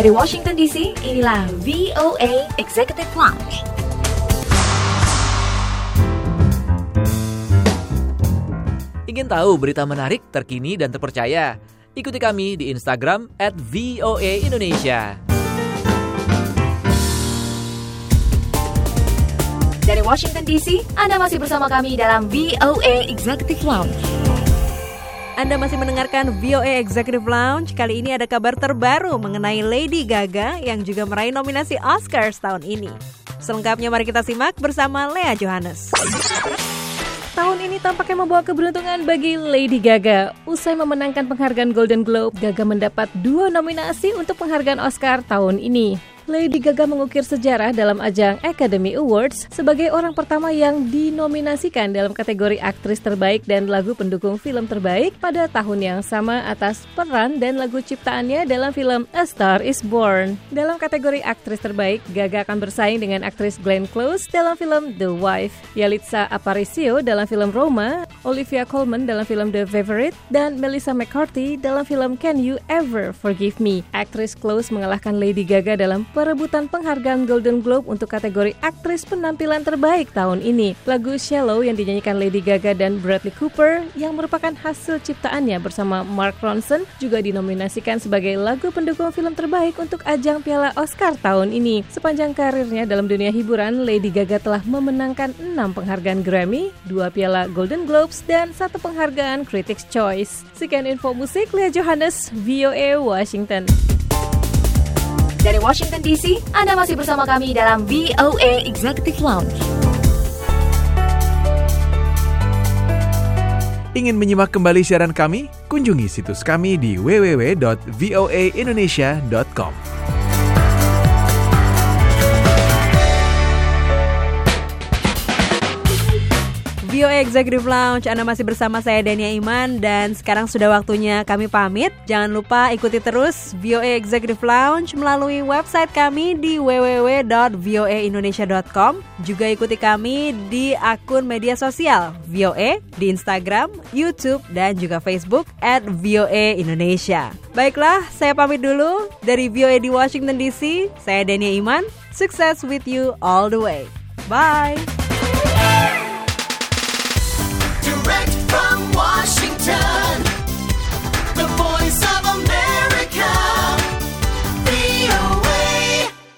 Dari Washington DC, inilah VOA Executive Lounge. Ingin tahu berita menarik, terkini, dan terpercaya? Ikuti kami di Instagram at VOA Indonesia. Dari Washington DC, Anda masih bersama kami dalam VOA Executive Lounge. Anda masih mendengarkan VOA Executive Lounge. Kali ini ada kabar terbaru mengenai Lady Gaga yang juga meraih nominasi Oscars tahun ini. Selengkapnya mari kita simak bersama Lea Johannes. Tahun ini tampaknya membawa keberuntungan bagi Lady Gaga. Usai memenangkan penghargaan Golden Globe, Gaga mendapat dua nominasi untuk penghargaan Oscar tahun ini. Lady Gaga mengukir sejarah dalam ajang Academy Awards sebagai orang pertama yang dinominasikan dalam kategori aktris terbaik dan lagu pendukung film terbaik pada tahun yang sama atas peran dan lagu ciptaannya dalam film A Star Is Born. Dalam kategori aktris terbaik, Gaga akan bersaing dengan aktris Glenn Close dalam film The Wife, Yalitza Aparicio dalam film Roma, Olivia Colman dalam film The Favorite, dan Melissa McCarthy dalam film Can You Ever Forgive Me. Aktris Close mengalahkan Lady Gaga dalam perebutan penghargaan Golden Globe untuk kategori aktris penampilan terbaik tahun ini. Lagu Shallow yang dinyanyikan Lady Gaga dan Bradley Cooper yang merupakan hasil ciptaannya bersama Mark Ronson juga dinominasikan sebagai lagu pendukung film terbaik untuk ajang Piala Oscar tahun ini. Sepanjang karirnya dalam dunia hiburan, Lady Gaga telah memenangkan 6 penghargaan Grammy, 2 Piala Golden Globes, dan satu penghargaan Critics' Choice. Sekian info musik, Lea Johannes, VOA Washington. Dari Washington DC, Anda masih bersama kami dalam VOA Executive Lounge. Ingin menyimak kembali siaran kami? Kunjungi situs kami di www.voaindonesia.com. VOA Executive Lounge, Anda masih bersama saya Dania Iman dan sekarang sudah waktunya kami pamit. Jangan lupa ikuti terus VOA Executive Lounge melalui website kami di www.voaindonesia.com. Juga ikuti kami di akun media sosial VOA di Instagram, YouTube, dan juga Facebook at VOA Indonesia. Baiklah, saya pamit dulu dari VOA di Washington DC. Saya Dania Iman. Success with you all the way. Bye.